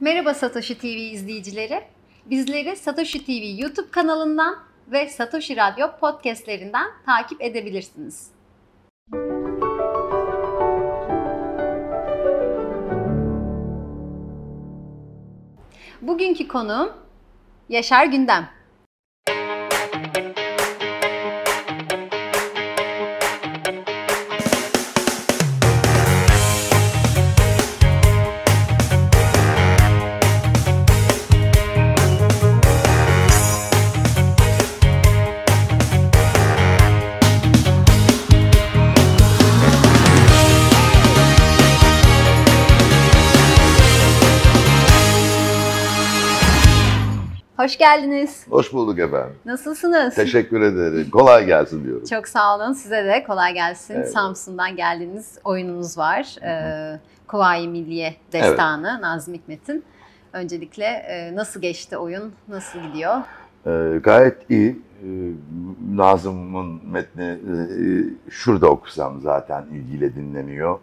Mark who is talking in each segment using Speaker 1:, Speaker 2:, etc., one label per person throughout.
Speaker 1: Merhaba Satoshi TV izleyicileri. Bizleri Satoshi TV YouTube kanalından ve Satoshi Radyo podcastlerinden takip edebilirsiniz. Bugünkü konuğum Yaşar Gündem. Hoş geldiniz.
Speaker 2: Hoş bulduk efendim.
Speaker 1: Nasılsınız?
Speaker 2: Teşekkür ederim. Kolay gelsin diyorum.
Speaker 1: Çok sağ olun. Size de kolay gelsin.
Speaker 2: Evet.
Speaker 1: Samsun'dan geldiğiniz oyununuz var. Ee, Kuvayi Milliye Destanı Nazım Hikmet'in. Öncelikle e, nasıl geçti oyun? Nasıl gidiyor?
Speaker 2: Ee, gayet iyi. Ee, Nazım'ın metni e, şurada okusam zaten ilgiyle dinleniyor.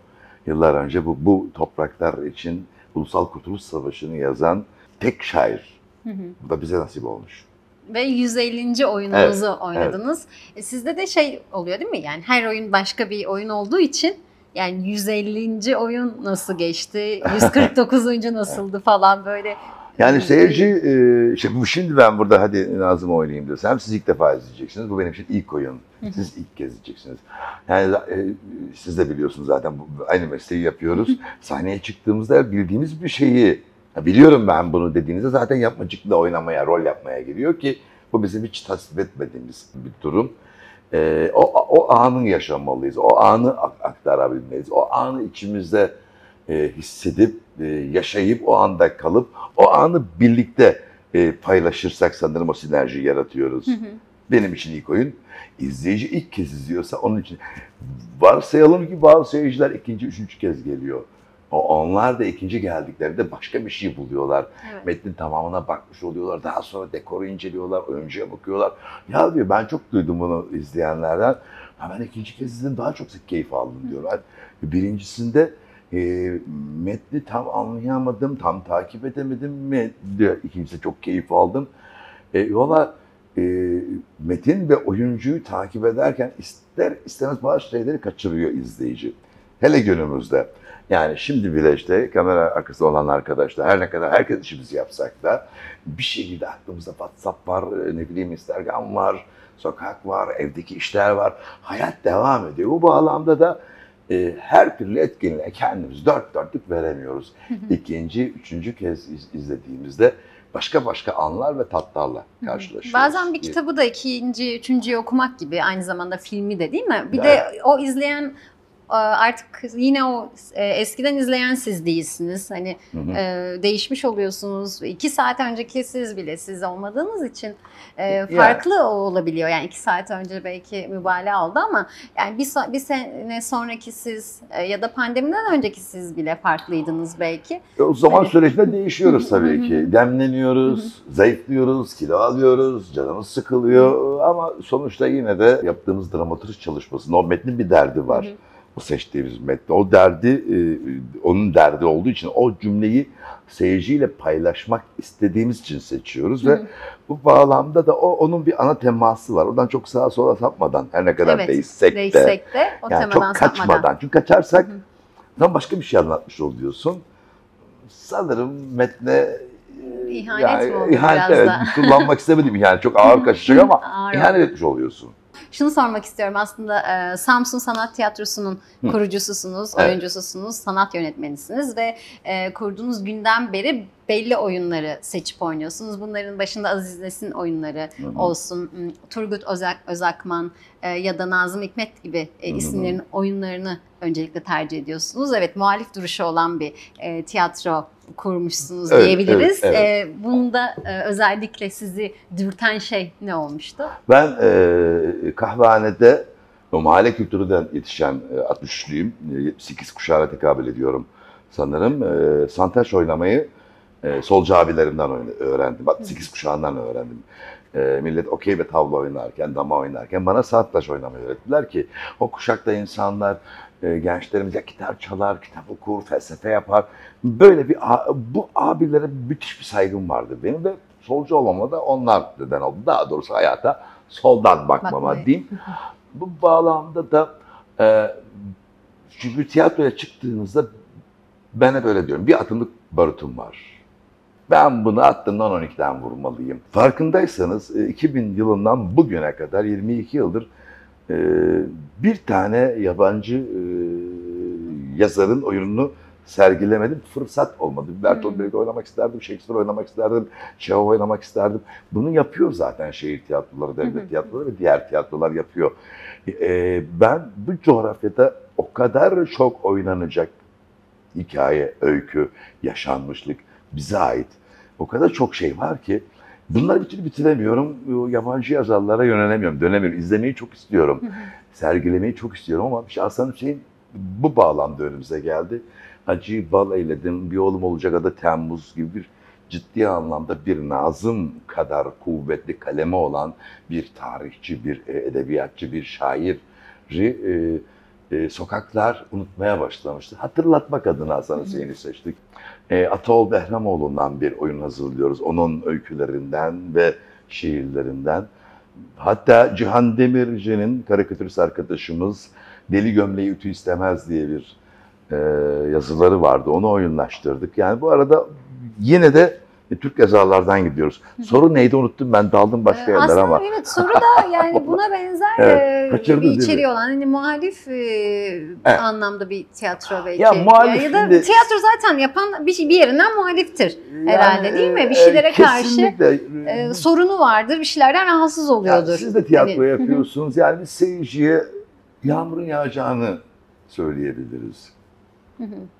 Speaker 2: Yıllar önce bu, bu topraklar için Ulusal Kurtuluş Savaşı'nı yazan tek şair.
Speaker 1: Hı hı.
Speaker 2: Bu da bize nasip olmuş.
Speaker 1: Ve 150. oyununuzu oynadınız. E, sizde de şey oluyor değil mi? Yani her oyun başka bir oyun olduğu için yani 150. oyun nasıl geçti? 149. nasıldı falan böyle.
Speaker 2: Yani seyirci, e, işte şimdi ben burada hadi Nazım oynayayım desem siz ilk defa izleyeceksiniz. Bu benim için ilk oyun. Siz ilk kez izleyeceksiniz. Yani e, siz de biliyorsunuz zaten bu, aynı mesleği yapıyoruz. Sahneye çıktığımızda bildiğimiz bir şeyi ya biliyorum ben bunu dediğinizde zaten yapmacıkla oynamaya, rol yapmaya giriyor ki bu bizim hiç tasvip etmediğimiz bir durum. E, o, o anın yaşamalıyız, o anı ak- aktarabilmeliyiz, o anı içimizde e, hissedip, e, yaşayıp, o anda kalıp, o anı birlikte e, paylaşırsak sanırım o sinerjiyi yaratıyoruz.
Speaker 1: Hı hı.
Speaker 2: Benim için ilk oyun. İzleyici ilk kez izliyorsa onun için varsayalım ki bazı seyirciler ikinci, üçüncü kez geliyor. O onlar da ikinci geldiklerinde başka bir şey buluyorlar.
Speaker 1: Evet.
Speaker 2: Metnin tamamına bakmış oluyorlar. Daha sonra dekoru inceliyorlar, oyuncuya bakıyorlar. Ya diyor ben çok duydum bunu izleyenlerden. Ha ben ikinci kez izledim daha çok keyif aldım diyorlar. Birincisinde e, metni tam anlayamadım, tam takip edemedim mi diyor. İkincisinde çok keyif aldım. E, Valla e, metin ve oyuncuyu takip ederken ister istemez bazı şeyleri kaçırıyor izleyici. Hele günümüzde. Yani şimdi bile işte kamera arkasında olan arkadaşlar her ne kadar herkes işimizi yapsak da bir şekilde aklımızda WhatsApp var, ne bileyim Instagram var, sokak var, evdeki işler var. Hayat devam ediyor. Bu bağlamda da e, her türlü etkinliğe kendimiz dört dörtlük veremiyoruz. İkinci, üçüncü kez iz- izlediğimizde başka başka anlar ve tatlarla karşılaşıyoruz.
Speaker 1: Bazen bir kitabı da ikinci, üçüncüyü okumak gibi aynı zamanda filmi de değil mi? Bir de o izleyen e, artık yine o e, eskiden izleyen siz değilsiniz. Hani
Speaker 2: Hı hı.
Speaker 1: e, değişmiş oluyorsunuz. İki saat önceki siz bile siz olmadığınız için e, farklı olabiliyor. Yani iki saat önce belki mübalağa oldu ama yani bir, so- bir sene sonraki siz ya da pandemiden önceki siz bile farklıydınız belki.
Speaker 2: O zaman
Speaker 1: Hani-
Speaker 2: sürecinde değişiyoruz tabii ki. Demleniyoruz, zayıflıyoruz, kilo alıyoruz, canımız sıkılıyor. Ama sonuçta yine de yaptığımız dramaturji çalışmasında o metnin bir derdi var.
Speaker 1: Hı hı.
Speaker 2: O seçtiğimiz metni. O derdi, e, onun derdi olduğu için o cümleyi seyirciyle paylaşmak istediğimiz için seçiyoruz.
Speaker 1: Hı
Speaker 2: Ve bu bağlamda da o onun bir ana teması var. Oradan çok sağa sola sapmadan her ne kadar
Speaker 1: Evet,
Speaker 2: değişsek de.
Speaker 1: Değişsek de o
Speaker 2: Yani çok kaçmadan.
Speaker 1: sapmadan.
Speaker 2: Çünkü kaçarsak tam başka bir şey anlatmış oluyorsun. Sanırım metne
Speaker 1: İhanet mi oldu
Speaker 2: ihanet,
Speaker 1: biraz
Speaker 2: evet,
Speaker 1: da?
Speaker 2: kullanmak istemedim yani çok ağır kaçacak ama
Speaker 1: Ağır
Speaker 2: ihanet etmiş oluyorsun.
Speaker 1: Şunu sormak istiyorum aslında e, Samsun Sanat Tiyatrosu'nun kurucususunuz,
Speaker 2: Evet.
Speaker 1: oyuncususunuz, sanat yönetmenisiniz ve e, kurduğunuz günden beri belli oyunları seçip oynuyorsunuz. Bunların başında Aziz Nesin oyunları
Speaker 2: Hı hı.
Speaker 1: olsun, Turgut Özak, Özakman e, ya da Nazım Hikmet gibi e, isimlerin oyunlarını öncelikle tercih ediyorsunuz. Evet muhalif duruşu olan bir e, tiyatro kurmuşsunuz
Speaker 2: Evet,
Speaker 1: diyebiliriz.
Speaker 2: evet,
Speaker 1: E, bunda e, özellikle sizi dürten şey ne olmuştu?
Speaker 2: Ben e, kahvehanede o mahalle kültüründen yetişen e, 63'lüyüm. E, 78 kuşağına tekabül ediyorum sanırım. E, santaç oynamayı e, solcu abilerimden öğrendim. 68 kuşağından öğrendim. E, millet okey ve tavla oynarken, dama oynarken bana santaç oynamayı öğrettiler ki o kuşakta insanlar e, gençlerimiz ya gitar çalar, kitap okur, felsefe yapar. Böyle bir bu abilere müthiş bir saygım vardı benim ve solcu olmama da onlar neden oldu. Daha doğrusu hayata soldan bakmama
Speaker 1: Bakmayın.
Speaker 2: diyeyim. Bu bağlamda da e, çünkü tiyatroya çıktığınızda ben hep öyle diyorum. Bir atımlık barutum var. Ben bunu attığımdan 12'den vurmalıyım. Farkındaysanız e, 2000 yılından bugüne kadar 22 yıldır e, bir tane yabancı e, yazarın oyununu sergilemedim. Fırsat olmadı. Bertolt
Speaker 1: Hmm.
Speaker 2: Brecht oynamak isterdim, Shakespeare oynamak isterdim, Çehov oynamak isterdim. Bunu yapıyor zaten şehir tiyatroları, devlet
Speaker 1: hı.
Speaker 2: tiyatroları ve diğer tiyatrolar yapıyor. E, ben bu coğrafyada o kadar çok oynanacak hikaye, öykü, yaşanmışlık bize ait. O kadar çok şey var ki bunları bir türlü bitiremiyorum. Yabancı yazarlara yönelemiyorum, dönemiyorum. İzlemeyi çok istiyorum. Sergilemeyi çok istiyorum ama Şahsen Hüseyin bu bağlamda önümüze geldi. Hacı Bal eyledim, bir oğlum olacak adı Temmuz gibi bir ciddi anlamda bir Nazım kadar kuvvetli kaleme olan bir tarihçi, bir e, edebiyatçı, bir şairi e, sokaklar unutmaya başlamıştı. Hatırlatmak adına Hasan Hüseyin'i seçtik. E, Ataol Behramoğlu'ndan bir oyun hazırlıyoruz. Onun öykülerinden ve şiirlerinden. Hatta Cihan Demirci'nin karikatürist arkadaşımız Deli Gömleği Ütü istemez diye bir e, yazıları vardı. Onu oyunlaştırdık. Yani bu arada yine de e, Türk yazarlardan gidiyoruz. Soru neydi unuttum ben daldım başka
Speaker 1: Ee,
Speaker 2: yerlere
Speaker 1: Aslında
Speaker 2: ama.
Speaker 1: evet soru da yani buna benzer
Speaker 2: Evet,
Speaker 1: e, bir içeriği olan hani muhalif e,
Speaker 2: Evet.
Speaker 1: anlamda bir tiyatro belki.
Speaker 2: Ya muhalif
Speaker 1: ya da
Speaker 2: şimdi-
Speaker 1: tiyatro zaten yapan bir, şey- bir yerinden muhaliftir. herhalde değil mi? Bir
Speaker 2: e,
Speaker 1: şeylere karşı,
Speaker 2: kesinlikle,
Speaker 1: E, sorunu vardır, bir şeylerden rahatsız
Speaker 2: Ya
Speaker 1: oluyordur.
Speaker 2: siz de tiyatro
Speaker 1: Hani-
Speaker 2: yapıyorsunuz. Yani biz seyirciye yağmurun yağacağını söyleyebiliriz.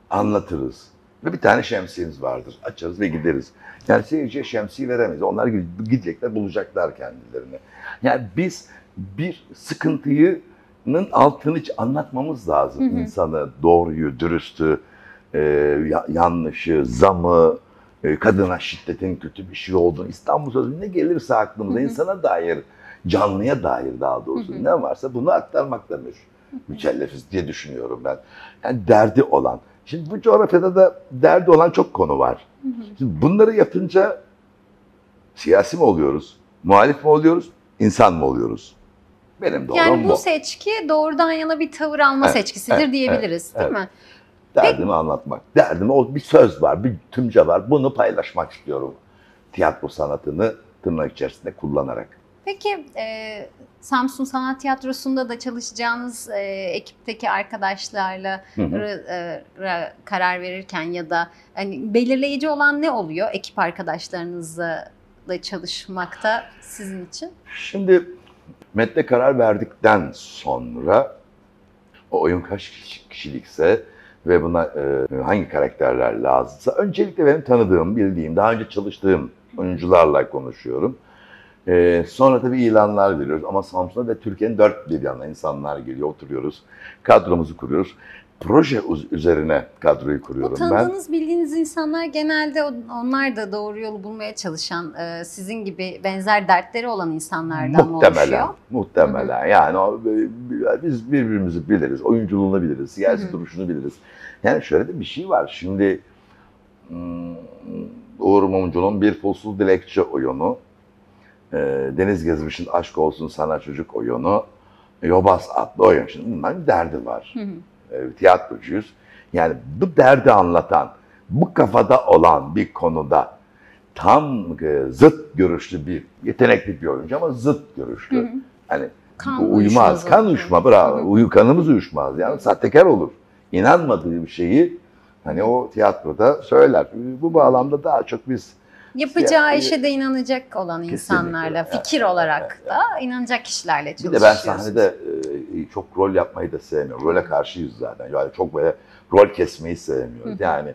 Speaker 2: Anlatırız. Ve bir tane şemsiyemiz vardır. Açarız ve gideriz. Yani seyirciye şemsiye veremeyiz. Onlar gidecekler, bulacaklar kendilerini. Yani biz bir sıkıntının altını hiç anlatmamız lazım.
Speaker 1: Hı hı.
Speaker 2: İnsanı, doğruyu, dürüstü, e, ya- yanlışı, zamı, e, kadına şiddetin kötü bir şey olduğunu, İstanbul Sözü ne gelirse aklımıza,
Speaker 1: Hı hı.
Speaker 2: insana dair, canlıya dair daha doğrusu
Speaker 1: Hı hı.
Speaker 2: ne varsa bunu aktarmakla mü- mükellefiz diye düşünüyorum ben. Yani derdi olan. Şimdi bu coğrafyada da derdi olan çok konu var.
Speaker 1: Hı hı.
Speaker 2: Şimdi bunları yapınca siyasi mi oluyoruz, muhalif mi oluyoruz, insan mı oluyoruz? Benim doğrum
Speaker 1: Yani bu
Speaker 2: bu.
Speaker 1: seçki doğrudan yana bir tavır alma
Speaker 2: Evet,
Speaker 1: seçkisidir
Speaker 2: evet,
Speaker 1: diyebiliriz değil
Speaker 2: evet.
Speaker 1: mi?
Speaker 2: Derdimi anlatmak. Derdimi o bir söz var, bir tümce var. Bunu paylaşmak istiyorum. Tiyatro sanatını tırnak içerisinde kullanarak.
Speaker 1: Peki e, Samsun Sanat Tiyatrosu'nda da çalışacağınız e, ekipteki arkadaşlarla
Speaker 2: Hı hı.
Speaker 1: ra- e, ra- karar verirken ya da hani belirleyici olan ne oluyor ekip arkadaşlarınızla çalışmakta sizin için?
Speaker 2: Şimdi metne karar verdikten sonra o oyun kaç kişi- kişilikse ve buna e, hangi karakterler lazımsa öncelikle benim tanıdığım, bildiğim, daha önce çalıştığım oyuncularla konuşuyorum. E, sonra tabii ilanlar veriyoruz ama Samsun'da ve Türkiye'nin dört bir yanına insanlar geliyor, oturuyoruz, kadromuzu kuruyoruz. Proje üzerine kadroyu
Speaker 1: O
Speaker 2: kuruyorum ben.
Speaker 1: tanıdığınız, bildiğiniz insanlar genelde o- onlar da doğru yolu bulmaya çalışan, e, sizin gibi benzer dertleri olan insanlardan
Speaker 2: Muhtemelen,
Speaker 1: oluşuyor?
Speaker 2: muhtemelen. Yani o, biz birbirimizi biliriz, oyunculuğunu biliriz, siyasi
Speaker 1: Hı hı.
Speaker 2: duruşunu biliriz. Yani şöyle de bir şey var. Şimdi hmm, Uğur Mumcu'nun Bir Pulsuz Dilekçe oyunu, e, Deniz Gezmiş'in Aşk Olsun Sana Çocuk oyunu, Yobaz adlı oyun. Şimdi bunların bir derdi var.
Speaker 1: Hı hı.
Speaker 2: E, tiyatrocuyuz. Yani bu derdi anlatan, bu kafada olan bir konuda tam e, zıt görüşlü bir, yetenekli bir oyuncu ama zıt görüşlü.
Speaker 1: Hı hı.
Speaker 2: Hani
Speaker 1: Kan
Speaker 2: bu uyumaz, kan uyuşma,
Speaker 1: Hı
Speaker 2: bravo.
Speaker 1: hı.
Speaker 2: Uyu, kanımız uyuşmaz. Yani sahtekar olur. İnanmadığı bir şeyi hani o tiyatroda söyler. Bu bağlamda daha çok biz
Speaker 1: Yapacağı
Speaker 2: Ya-
Speaker 1: işe de inanacak olan insanlarla,
Speaker 2: Evet,
Speaker 1: fikir olarak
Speaker 2: evet,
Speaker 1: da inanacak kişilerle
Speaker 2: bir de ben sahnede e, çok rol yapmayı da sevmiyorum. Role karşıyız zaten. Yani çok böyle rol kesmeyi sevmiyoruz. Yani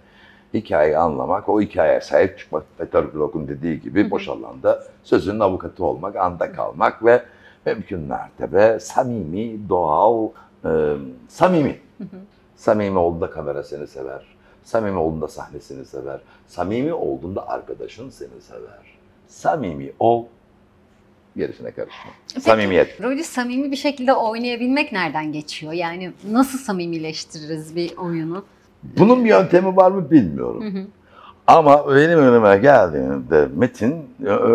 Speaker 2: hikayeyi anlamak, o hikayeye sahip çıkmak, Peter Block'un dediği gibi
Speaker 1: Hı hı.
Speaker 2: boş alanda sözünün avukatı olmak, anda kalmak ve mümkün mertebe samimi, doğal, e, samimi. Samimi olduğunda kamera seni sever. Samimi olduğunda sahne seni sever. Samimi olduğunda arkadaşın seni sever. Samimi ol, Gerisine karışma.
Speaker 1: Peki,
Speaker 2: Samimiyet.
Speaker 1: Rolü samimi bir şekilde oynayabilmek nereden geçiyor? Yani nasıl samimileştiririz bir oyunu?
Speaker 2: Bunun bir yöntemi var mı bilmiyorum.
Speaker 1: Hı hı.
Speaker 2: Ama benim önüme geldiğinde Metin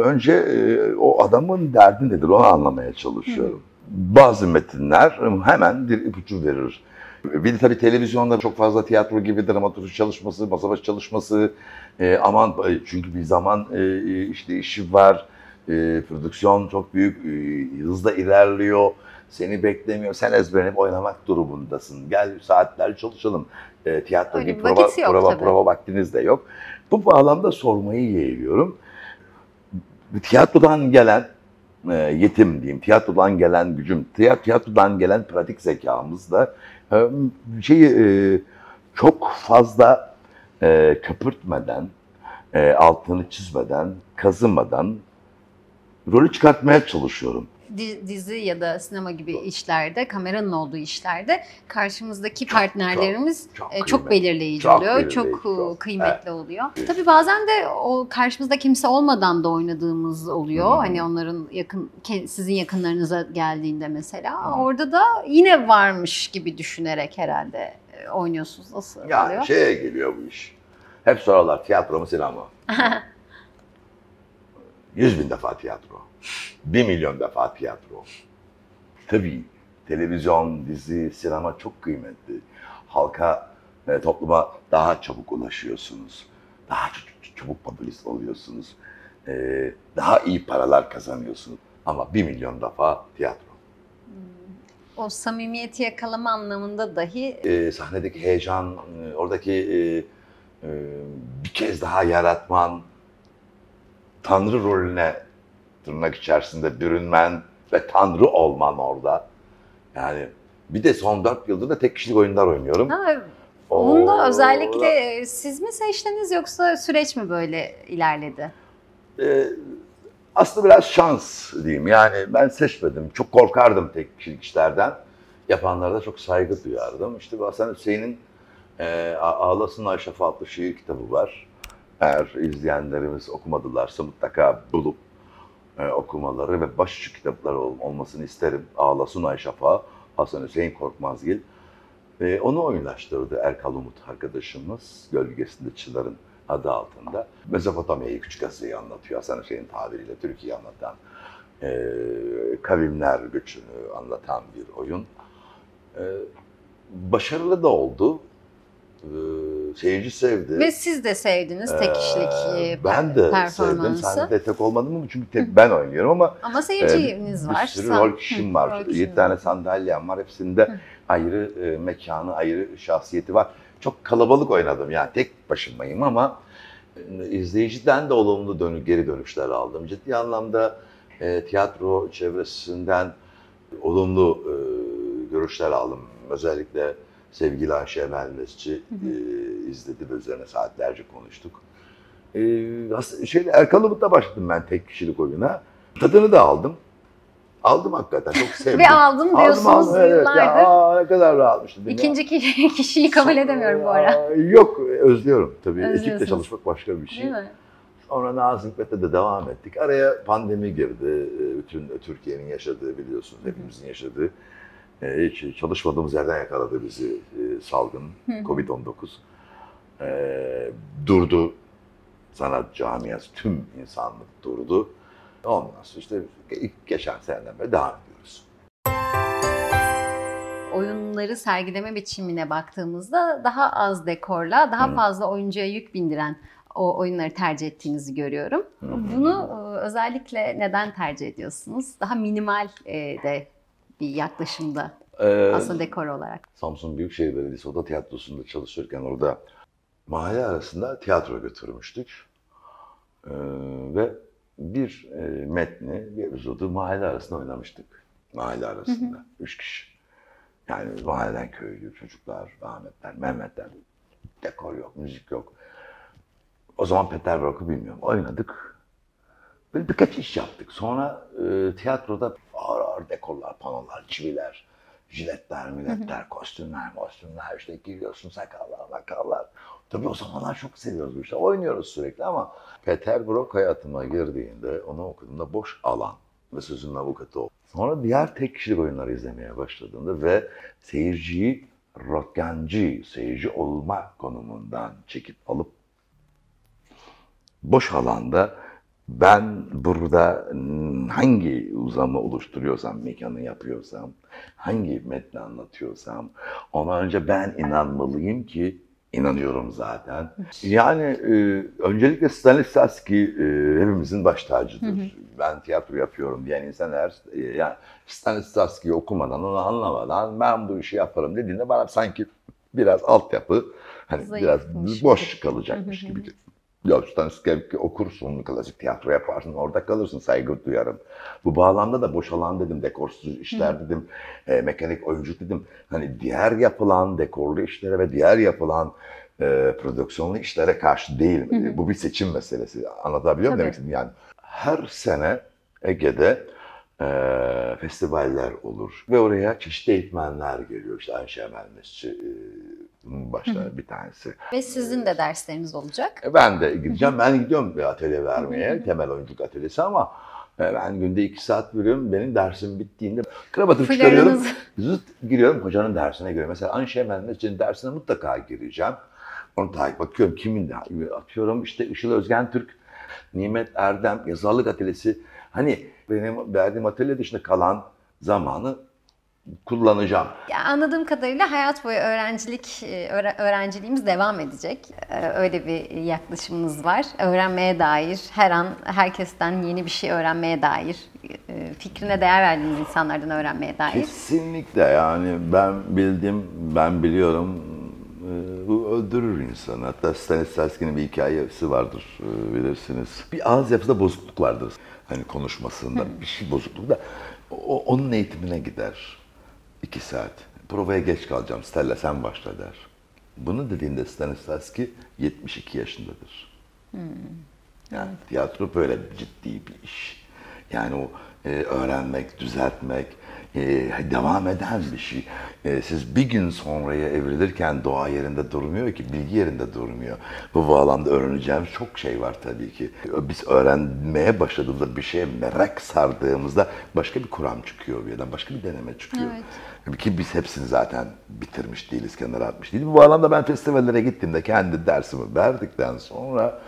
Speaker 2: önce e, o adamın derdi nedir onu anlamaya çalışıyorum. Bazı metinler hemen bir ipucu verir. Bir de tabii televizyonda çok fazla tiyatro gibi dramaturji çalışması, masa başı çalışması, e, aman e, çünkü bir zaman e, işte işi var, e, prodüksiyon çok büyük, e, hızla ilerliyor, seni beklemiyor, sen ezberlenip oynamak durumundasın. Gel saatler çalışalım. E, tiyatro
Speaker 1: Öyle
Speaker 2: gibi prova,
Speaker 1: yok
Speaker 2: prova,
Speaker 1: tabii.
Speaker 2: prova vaktiniz de yok. Bu bağlamda sormayı yeğliyorum. Tiyatrodan gelen e, yetim diyeyim, tiyatrodan gelen gücüm, tiyat- tiyatrodan gelen pratik zekamızla e, şeyi e, çok fazla e, köpürtmeden, e, altını çizmeden, kazımadan rolü çıkartmaya çalışıyorum.
Speaker 1: Di- dizi ya da sinema gibi işlerde, kameranın olduğu işlerde karşımızdaki partnerlerimiz
Speaker 2: çok
Speaker 1: e, çok, belirleyici
Speaker 2: Çok
Speaker 1: oluyor,
Speaker 2: belirleyici,
Speaker 1: çok,
Speaker 2: çok.
Speaker 1: e, kıymetli oluyor.
Speaker 2: Evet.
Speaker 1: Tabii bazen de o karşımızda kimse olmadan da oynadığımız oluyor.
Speaker 2: Hı.
Speaker 1: Hani onların yakın sizin yakınlarınıza geldiğinde mesela
Speaker 2: Hı.
Speaker 1: orada da yine varmış gibi düşünerek herhalde e, oynuyorsunuz. Nasıl
Speaker 2: Yani
Speaker 1: oluyor?
Speaker 2: şeye geliyor bu iş. Hep sorarlar tiyatro mu sinema? Yüz bin defa tiyatro. Bir milyon defa tiyatro. Tabii televizyon, dizi, sinema çok kıymetli. Halka, e, topluma daha çabuk ulaşıyorsunuz. Daha çabuk popülist oluyorsunuz. E, daha iyi paralar kazanıyorsunuz. Ama bir milyon defa tiyatro.
Speaker 1: o samimiyeti yakalama anlamında dahi
Speaker 2: e, sahnedeki heyecan, e, oradaki e, e, bir kez daha yaratman, Tanrı rolüne tırnak içerisinde bürünmen ve Tanrı olman orada. Yani bir de son dört yıldır da tek kişilik oyunlar oynuyorum.
Speaker 1: Ha, Onu da özellikle e, siz mi seçtiniz yoksa süreç mi böyle ilerledi?
Speaker 2: e, aslında biraz şans diyeyim. Yani ben seçmedim. Çok korkardım tek kişilik işlerden. Yapanlara da çok saygı duyardım. İşte Hasan Hüseyin'in e, Ağlasın Ayşe adlı şiir kitabı var. Eğer izleyenlerimiz okumadılarsa mutlaka bulup e, okumaları ve başucu kitapları ol- olmasını isterim. Ağlasın Ayşe Hasan Hüseyin Korkmazgil. E, onu oyunlaştırdı Erkal Umut arkadaşımız. Gölgesinde Çınar'ın adı altında. Mezopotamya'yı Küçük Asya'yı anlatıyor Hasan Hüseyin tabiriyle Türkiye'yi anlatan. e, kavimler göçünü anlatan bir oyun. E, başarılı da oldu. E, seyirci sevdi.
Speaker 1: Ve siz de sevdiniz tek kişilik
Speaker 2: Ee,
Speaker 1: e,
Speaker 2: ben de sevdim. Sahnede tek olmadım ama çünkü tek ben oynuyorum ama
Speaker 1: Ama
Speaker 2: e,
Speaker 1: seyirciniz
Speaker 2: bir
Speaker 1: var.
Speaker 2: sürü
Speaker 1: Sen-
Speaker 2: rol kişim var. Yedi tane sandalyem var. Hepsinde ayrı e, mekanı, ayrı şahsiyeti var. Çok kalabalık oynadım. Yani tek başımayım ama e, izleyiciden de olumlu dönü, geri dönüşler aldım. Ciddi anlamda e, tiyatro çevresinden olumlu e, görüşler aldım. Özellikle sevgili Ayşe Emel Mesci e, izledi ve üzerine saatlerce konuştuk. E, şeyle, Erkan Umut'la başladım ben tek kişilik oyuna. Tadını da aldım. Aldım hakikaten çok sevdim.
Speaker 1: Ve aldım diyorsunuz
Speaker 2: evet.
Speaker 1: yıllardır.
Speaker 2: Ya, aa, ne kadar rahatmıştım.
Speaker 1: İkinci ki- kişiyi kabul edemiyorum bu ara.
Speaker 2: Yok özlüyorum tabii. Ekiple çalışmak başka bir şey.
Speaker 1: Değil mi?
Speaker 2: Sonra Nazım Hikmet'le de devam ettik. Araya pandemi girdi. Ee, Bütün Türkiye'nin yaşadığı biliyorsunuz, hepimizin yaşadığı. Ee, Hiç çalışmadığımız yerden yakaladı bizi e, salgın,
Speaker 1: Hı hı.
Speaker 2: Covid-19. Ee, Durdu sanat camiası, tüm insanlık durdu. Ondan sonra işte ilk geçen seneden beri devam ediyoruz.
Speaker 1: oyunları sergileme biçimine baktığımızda daha az dekorla, daha
Speaker 2: Hı.
Speaker 1: fazla oyuncuya yük bindiren o oyunları tercih ettiğinizi görüyorum.
Speaker 2: Hı hı.
Speaker 1: Bunu e, özellikle neden tercih ediyorsunuz? Daha minimal e, de bir yaklaşımda
Speaker 2: Ee,
Speaker 1: aslında dekor olarak.
Speaker 2: Samsun Büyükşehir Belediyesi Oda Tiyatrosu'nda çalışırken orada mahalle arasında tiyatro götürmüştük. Ee, ve bir e, metni, bir epizodu mahalle arasında oynamıştık. Mahalle arasında. Üç kişi. Yani mahalleden köylü çocuklar, Ahmetler, Mehmetler. Dekor yok, müzik yok. O zaman Peter Brock'u bilmiyorum. Oynadık. Böyle birkaç iş yaptık. Sonra e, tiyatroda ağır ağır dekorlar, panolar, çiviler, jiletler, milletler, kostümler, kostümler, işte giriyorsun sakallar, makallar. Tabii o zamanlar çok seviyoruz işleri. Oynuyoruz sürekli ama Peter Brock hayatıma girdiğinde onu okuduğumda boş alan. ve sözünün avukatı oldum. Sonra diğer tek kişilik oyunları izlemeye başladığımda ve seyirciyi rotgancı, seyirci olma konumundan çekip alıp boş alanda ben burada hangi uzamı oluşturuyorsam, mekanı yapıyorsam, hangi metni anlatıyorsam ona önce ben inanmalıyım ki inanıyorum zaten. Yani e, öncelikle Stanislavski e, hepimizin baş tacıdır. Hı hı. Ben tiyatro yapıyorum diyen insan eğer e, yani Stanislavski'yi okumadan, onu anlamadan ben bu işi yaparım dediğinde bana sanki biraz altyapı hani Zayıfmış biraz boş gibi. kalacakmış gibi ya Stanislavski okursun, klasik tiyatro yaparsın, orada kalırsın, saygı duyarım. Bu bağlamda da boş alan dedim, dekorsuz işler Hı. dedim, e, mekanik oyuncu dedim. Hani diğer yapılan dekorlu işlere ve diğer yapılan e, prodüksiyonlu işlere karşı değil. Hı. Bu bir seçim meselesi. Anlatabiliyor muyum demek istedim? Yani her sene Ege'de e, festivaller olur ve oraya çeşitli eğitmenler geliyor. İşte Ayşe Emel Mesci, e, bir tanesi.
Speaker 1: Ve sizin de dersleriniz olacak.
Speaker 2: E, ben de gideceğim. ben gidiyorum bir atölye vermeye. temel oyunculuk atölyesi ama e, ben günde iki saat veriyorum. Benim dersim bittiğinde kravatımı çıkarıyorum. Zıt giriyorum hocanın dersine göre. Mesela Anşe Mehmetçi'nin dersine mutlaka gireceğim. Onu takip bakıyorum. Kimin atıyorum işte Işıl Özgen Türk, Nimet Erdem, yazarlık atölyesi. Hani benim verdiğim atölye dışında kalan zamanı kullanacağım.
Speaker 1: Ya anladığım kadarıyla hayat boyu öğrencilik e, öğrenciliğimiz devam edecek. E, öyle bir yaklaşımınız var. Öğrenmeye dair, her an herkesten yeni bir şey öğrenmeye dair, e, fikrine değer verdiğiniz insanlardan öğrenmeye dair.
Speaker 2: Kesinlikle yani ben bildim, ben biliyorum bu öldürür insanı. Hatta Stanislavski'nin bir hikayesi vardır bilirsiniz. Bir ağız yapısında bozukluk vardır. Hani konuşmasında bir şey bozukluk da o, onun eğitimine gider. İki saat. Provaya geç kalacağım. Stella sen başla der. Bunu dediğinde Stanislavski 72 yaşındadır. Hmm. Yani tiyatro böyle ciddi bir iş. Yani o e, öğrenmek, düzeltmek, e, devam eden bir şey. E, siz bir gün sonraya evrilirken doğa yerinde durmuyor ki, bilgi yerinde durmuyor. Bu bağlamda öğreneceğimiz çok şey var tabii ki. Biz öğrenmeye başladığımızda bir şeye merak sardığımızda başka bir kuram çıkıyor bir yerden, başka bir deneme çıkıyor. Evet. Ki biz hepsini zaten bitirmiş değiliz, kenara atmış değiliz. Bu bağlamda ben festivallere gittiğimde kendi dersimi verdikten sonra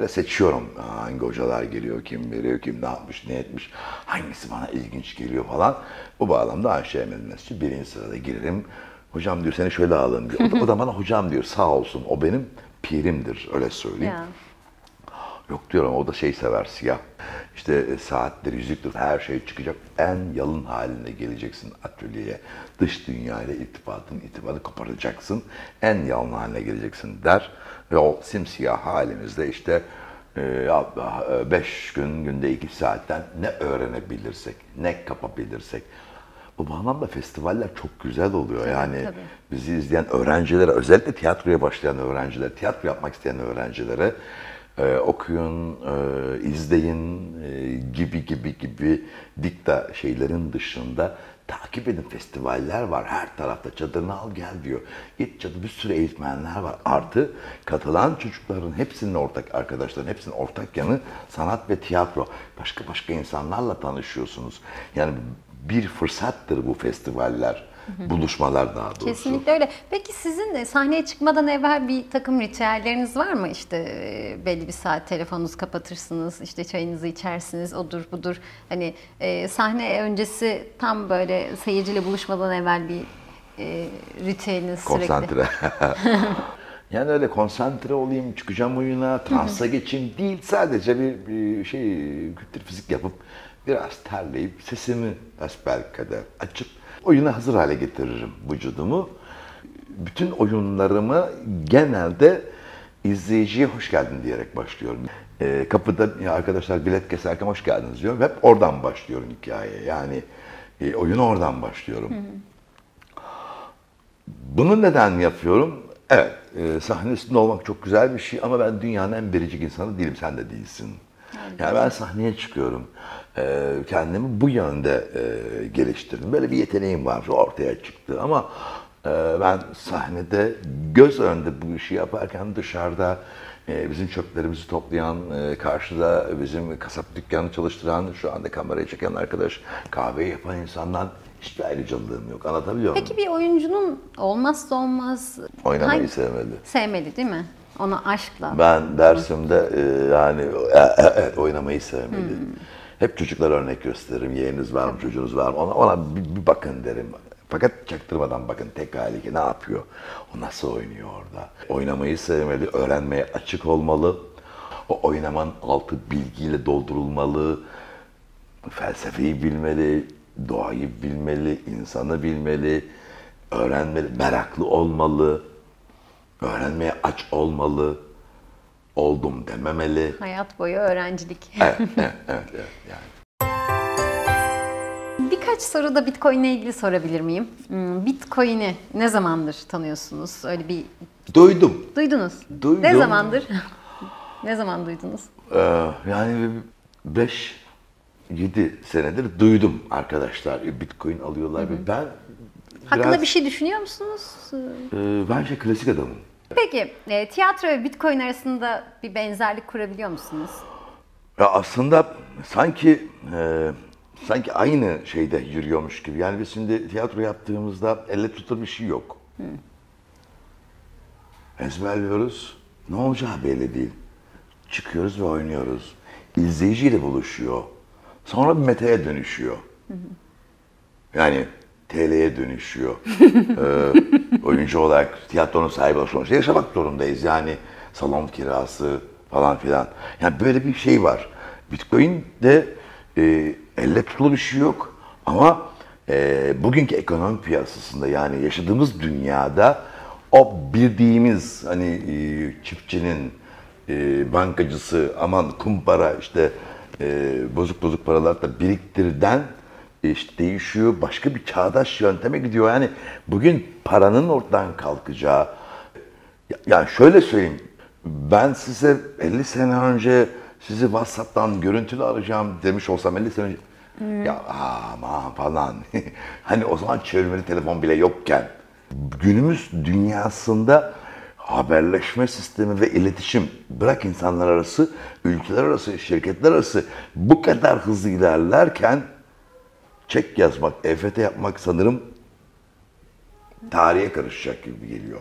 Speaker 2: ve seçiyorum hangi hocalar geliyor, kim veriyor, kim ne yapmış, ne etmiş, hangisi bana ilginç geliyor falan. Bu bağlamda Ayşe Emel Mescid birinci sırada girerim. Hocam diyor seni şöyle alın diyor. O da, o da bana hocam diyor sağ olsun o benim pirimdir öyle söyleyeyim. Ya. Yok diyorum o da şey sever siyah. İşte e, saatler, yüzüktür her şey çıkacak. En yalın haline geleceksin atölyeye. Dış dünyayla irtibatın, irtibatı koparacaksın. En yalın haline geleceksin der. Ve o simsiyah halimizde işte 5 e, gün, günde 2 saatten ne öğrenebilirsek, ne kapabilirsek. Bu bağlamda festivaller çok güzel oluyor. Yani Tabii. bizi izleyen öğrencilere, özellikle tiyatroya başlayan öğrencilere, tiyatro yapmak isteyen öğrencilere e, okuyun, e, izleyin e, gibi gibi gibi dikta şeylerin dışında takip edin festivaller var. Her tarafta çadırını al gel diyor. Git çadır bir sürü eğitmenler var. Artı katılan çocukların hepsinin ortak arkadaşların hepsinin ortak yanı sanat ve tiyatro. Başka başka insanlarla tanışıyorsunuz. Yani bir fırsattır bu festivaller buluşmalar daha doğrusu.
Speaker 1: Kesinlikle öyle. Peki sizin de sahneye çıkmadan evvel bir takım ritüelleriniz var mı? İşte e, belli bir saat telefonunuzu kapatırsınız, işte çayınızı içersiniz, odur budur. Hani e, sahne öncesi tam böyle seyirciyle buluşmadan evvel bir e, ritüeliniz
Speaker 2: Konsantre. sürekli. Yani öyle konsantre olayım, çıkacağım oyuna, transa geçeyim değil. Sadece bir, bir şey, kültür fizik yapıp biraz terleyip sesimi kadar açıp oyuna hazır hale getiririm vücudumu. Bütün oyunlarımı genelde izleyiciye hoş geldin diyerek başlıyorum. E, kapıda ya arkadaşlar bilet keserken hoş geldiniz diyorum. Hep oradan başlıyorum hikayeye. Yani e, oyunu oradan başlıyorum. Hı hı. Bunu neden yapıyorum? Evet, e, sahne üstünde olmak çok güzel bir şey ama ben dünyanın en biricik insanı değilim, sen de değilsin. Yani ben sahneye çıkıyorum. Ee, kendimi bu yönde e, geliştirdim. Böyle bir yeteneğim var ortaya çıktı ama e, ben sahnede göz önünde bu işi yaparken dışarıda e, bizim çöplerimizi toplayan, karşıda bizim kasap dükkanı çalıştıran, şu anda kamerayı çeken arkadaş, kahve yapan insandan hiçbir ayrıcalığım yok. Anlatabiliyor muyum?
Speaker 1: Peki bir oyuncunun olmazsa olmaz
Speaker 2: Oynamayı
Speaker 1: hangi-
Speaker 2: sevmeli.
Speaker 1: sevmeli değil mi? Ona aşkla.
Speaker 2: Ben dersimde yani oynamayı sevmeli. Hep çocuklar örnek gösteririm. Yeğeniniz var mı, çocuğunuz var mı? Ona, ona bir, bir bakın derim. Fakat çaktırmadan bakın tek hali ki ne yapıyor? O nasıl oynuyor orada? Oynamayı sevmeli, öğrenmeye açık olmalı. O oynamanın altı bilgiyle doldurulmalı. Felsefeyi bilmeli, doğayı bilmeli, insanı bilmeli, öğrenmeli, meraklı olmalı, öğrenmeye aç olmalı, oldum dememeli.
Speaker 1: Hayat boyu öğrencilik.
Speaker 2: Evet, evet, evet, evet yani.
Speaker 1: Birkaç soru da Bitcoin ile ilgili sorabilir miyim? Hmm, Bitcoin'i ne zamandır tanıyorsunuz? Öyle bir
Speaker 2: Duydum.
Speaker 1: duydunuz.
Speaker 2: Duydum.
Speaker 1: Ne zamandır? ne zaman duydunuz?
Speaker 2: Ee, yani 5 7 senedir duydum arkadaşlar. Bitcoin alıyorlar. Ben
Speaker 1: Hakkında
Speaker 2: biraz,
Speaker 1: bir şey düşünüyor musunuz?
Speaker 2: e, ben şey klasik adamım.
Speaker 1: Peki, e, tiyatro ve Bitcoin arasında bir benzerlik kurabiliyor musunuz?
Speaker 2: Ya aslında sanki e, sanki aynı şeyde yürüyormuş gibi. Yani biz şimdi tiyatro yaptığımızda elle tutulur bir şey yok. Ezberliyoruz. Ne olacağı belli değil. Çıkıyoruz ve oynuyoruz. İzleyiciyle buluşuyor. Sonra bir metaya dönüşüyor. Yani TL'ye dönüşüyor. ee, oyuncu olarak tiyatronun sahibi sonuçta yaşamak zorundayız. Yani salon kirası falan filan. Yani böyle bir şey var. Bitcoin'de e, elle tutulur bir şey yok. Ama e, bugünkü ekonomi piyasasında yani yaşadığımız dünyada o bildiğimiz hani e, çiftçinin, e, bankacısı, aman kumpara işte e, bozuk bozuk paralar da biriktirden işte değişiyor. Başka bir çağdaş yönteme gidiyor. Yani bugün paranın ortadan kalkacağı ya- yani şöyle söyleyeyim. Ben size 50 sene önce sizi WhatsApp'tan görüntülü arayacağım demiş olsam 50 sene önce ya aman falan. hani o zaman çevirmeli telefon bile yokken günümüz dünyasında haberleşme sistemi ve iletişim bırak insanlar arası, ülkeler arası, şirketler arası bu kadar hızlı ilerlerken çek yazmak, EFT yapmak sanırım tarihe karışacak gibi geliyor.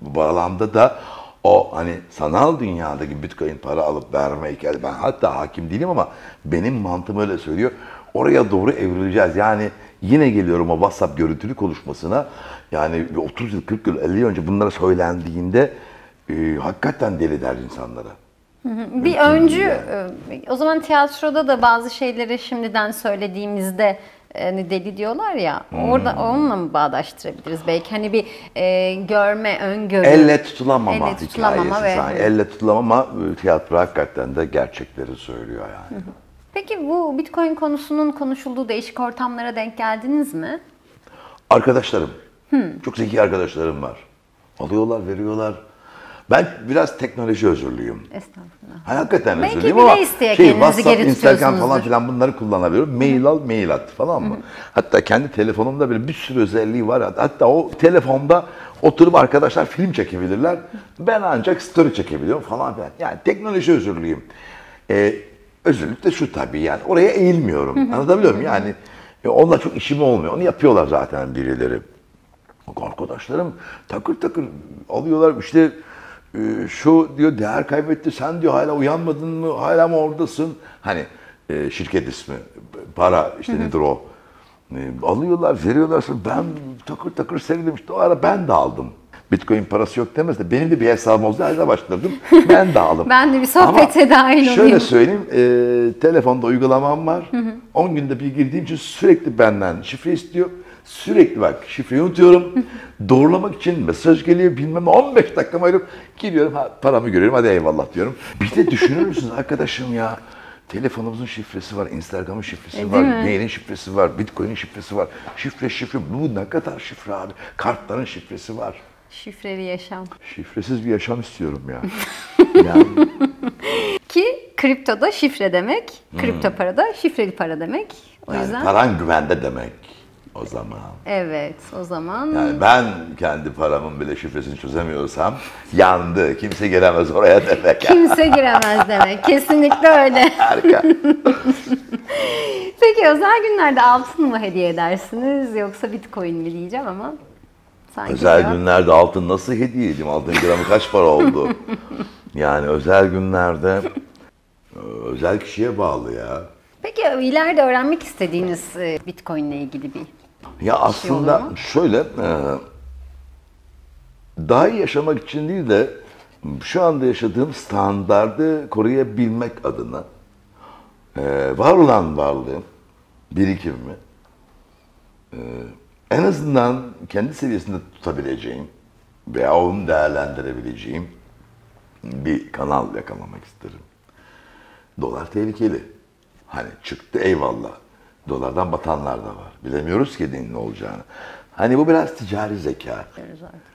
Speaker 2: Bu bağlamda da o hani sanal dünyadaki bitcoin para alıp verme hikayesi ben hatta hakim değilim ama benim mantığım öyle söylüyor. Oraya doğru evrileceğiz. Yani yine geliyorum o WhatsApp görüntülü konuşmasına. Yani bir 30 yıl, 40 yıl, 50 yıl önce bunlara söylendiğinde e, hakikaten deli der insanlara.
Speaker 1: Bir öncü, e, o zaman tiyatroda da bazı şeyleri şimdiden söylediğimizde e, hani deli diyorlar ya, orada onunla mı bağdaştırabiliriz? Belki hani bir e, görme, öngörü.
Speaker 2: Elle tutulamama
Speaker 1: Elle tutulamama
Speaker 2: hikayesi.
Speaker 1: ve-
Speaker 2: sanki. Elle tutulamama e, tiyatro hakikaten de gerçekleri söylüyor yani.
Speaker 1: Peki bu Bitcoin konusunun konuşulduğu değişik ortamlara denk geldiniz mi?
Speaker 2: Arkadaşlarım, çok zeki arkadaşlarım var. Alıyorlar, veriyorlar. Ben biraz teknoloji özürlüyüm.
Speaker 1: Estağfurullah.
Speaker 2: Ha, hakikaten
Speaker 1: Belki
Speaker 2: özürlüyüm ama şey, WhatsApp, Instagram falan filan bunları kullanabiliyorum. Mail al, mail at falan mı? Hatta kendi telefonumda bile bir sürü özelliği var. Hatta o telefonda oturup arkadaşlar film çekebilirler. Ben ancak story çekebiliyorum falan filan. Yani teknoloji özürlüyüm. Ee, özürlük de şu tabii yani oraya eğilmiyorum. Anlatabiliyor muyum? Yani e, onunla çok işim olmuyor. Onu yapıyorlar zaten birileri. Arkadaşlarım takır takır alıyorlar işte e, şu diyor değer kaybetti sen diyor hala uyanmadın mı hala mı oradasın hani e, şirket ismi para işte nedir o E, alıyorlar veriyorlar sonra ben takır takır seyredim işte o ara ben de aldım. Bitcoin parası yok demez de benim de bir hesabım oldu halde başladım. Ben de aldım.
Speaker 1: Ben de bir sohbete
Speaker 2: Ama
Speaker 1: dahil
Speaker 2: Şöyle
Speaker 1: olayım.
Speaker 2: söyleyeyim, e, telefonda uygulamam var. 10 günde bir girdiğim için sürekli benden şifre istiyor. Sürekli bak şifreyi unutuyorum. Doğrulamak için mesaj geliyor bilmem ne. 15 dakika ayırıp giriyorum ha, paramı görüyorum hadi eyvallah diyorum. Bir de düşünür müsünüz arkadaşım ya telefonumuzun şifresi var, Instagram'ın şifresi
Speaker 1: E,
Speaker 2: var, mailin şifresi var, Bitcoin'in şifresi var. Şifre şifre bu ne kadar şifre abi. Kartların şifresi var.
Speaker 1: Şifreli yaşam.
Speaker 2: Şifresiz bir yaşam istiyorum ya. yani
Speaker 1: Ki kriptoda şifre demek, kripto para da şifreli para demek. O
Speaker 2: Yani
Speaker 1: yüzden
Speaker 2: paran güvende demek. O zaman.
Speaker 1: Evet o zaman
Speaker 2: Yani ben kendi paramın bile şifresini çözemiyorsam yandı. Kimse gelemez oraya demek.
Speaker 1: kimse giremez demek. Kesinlikle öyle.
Speaker 2: Harika.
Speaker 1: Peki özel günlerde altın mı hediye edersiniz yoksa bitcoin mi diyeceğim ama sanki
Speaker 2: özel
Speaker 1: cevap-
Speaker 2: günlerde altın nasıl hediye edeyim? Altın gramı kaç para oldu? Yani özel günlerde e, özel kişiye bağlı ya.
Speaker 1: Peki ileride öğrenmek istediğiniz e, bitcoin ile ilgili bir
Speaker 2: Ya aslında
Speaker 1: olur mu?
Speaker 2: şöyle e, daha iyi yaşamak için değil de şu anda yaşadığım standardı koruyabilmek adına e, var olan varlığım, birikimimi e, en azından kendi seviyesinde tutabileceğim veya onu değerlendirebileceğim bir kanal yakalamak isterim. Dolar tehlikeli. Hani çıktı eyvallah. Dolardan batanlar da var. Bilemiyoruz ki ne olacağını. Hani bu biraz ticari zeka.
Speaker 1: artık.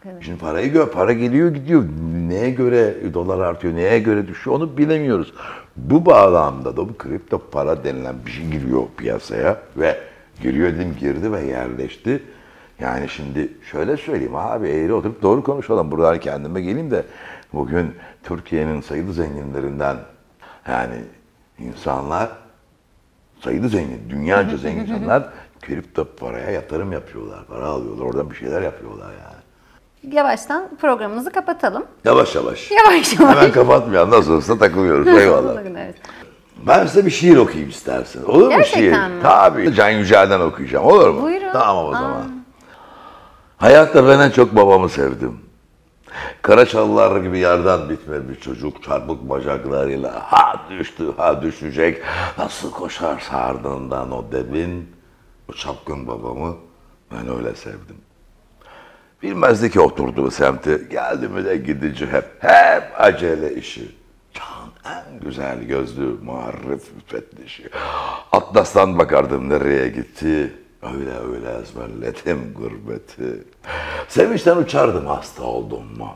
Speaker 1: Evet.
Speaker 2: Şimdi parayı gör, para geliyor gidiyor. Neye göre dolar artıyor, neye göre düşüyor onu bilemiyoruz. Bu bağlamda da bu kripto para denilen bir şey giriyor piyasaya ve giriyor dedim girdi ve yerleşti. Yani şimdi şöyle söyleyeyim abi eğri oturup doğru konuşalım. Buradan kendime geleyim de bugün Türkiye'nin sayılı zenginlerinden yani insanlar sayılı zengin, dünyaca zengin insanlar kripto paraya yatırım yapıyorlar. Para alıyorlar, oradan bir şeyler yapıyorlar yani.
Speaker 1: Yavaştan programımızı kapatalım.
Speaker 2: Yavaş yavaş.
Speaker 1: Yavaş yavaş.
Speaker 2: Hemen kapatmayalım. Nasıl olsa takılıyoruz. Eyvallah.
Speaker 1: Evet.
Speaker 2: Ben size bir şiir okuyayım isterseniz. Olur mu
Speaker 1: Gerçekten
Speaker 2: şiir?
Speaker 1: mi?
Speaker 2: Tabii. Can Yücel'den okuyacağım. Olur mu?
Speaker 1: Buyurun.
Speaker 2: Tamam o
Speaker 1: Aa.
Speaker 2: zaman. Hayatta ben en çok babamı sevdim. Kara çalılar gibi yerden bitme bir çocuk çarpık bacaklarıyla ha düştü ha düşecek. Nasıl koşar ardından o devin. O çapkın babamı ben öyle sevdim. Bilmezdi ki oturduğu semti. Geldi mi de gidici hep. Hep acele işi. Çağın en güzel gözlü muharrif müfettişi. Atlas'tan bakardım nereye gitti. Öyle öyle ezberledim gurbeti. Sevinçten uçardım hasta oldum mu?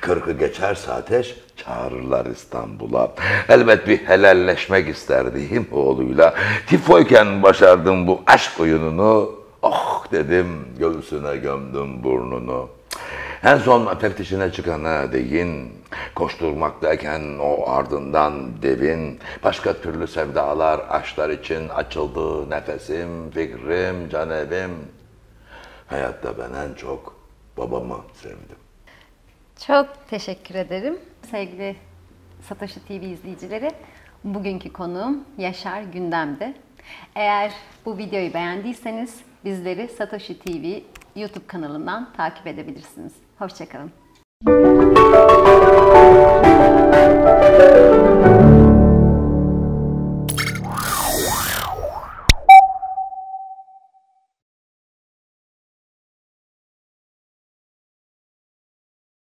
Speaker 2: Kırkı geçerse ateş çağırırlar İstanbul'a. Elbet bir helalleşmek isterdim oğluyla. Tifoyken başardım bu aşk oyununu. Oh dedim göğsüne gömdüm burnunu. En son teftişine çıkana değin, koşturmaktayken o ardından devin, başka türlü sevdalar, aşklar için açıldı nefesim, fikrim, canevim. Hayatta ben en çok babamı sevdim.
Speaker 1: Çok teşekkür ederim sevgili Satoshi TV izleyicileri. Bugünkü konuğum Yaşar Gündem'de. Eğer bu videoyu beğendiyseniz bizleri Satoshi TV YouTube kanalından takip edebilirsiniz. Hoşçakalın.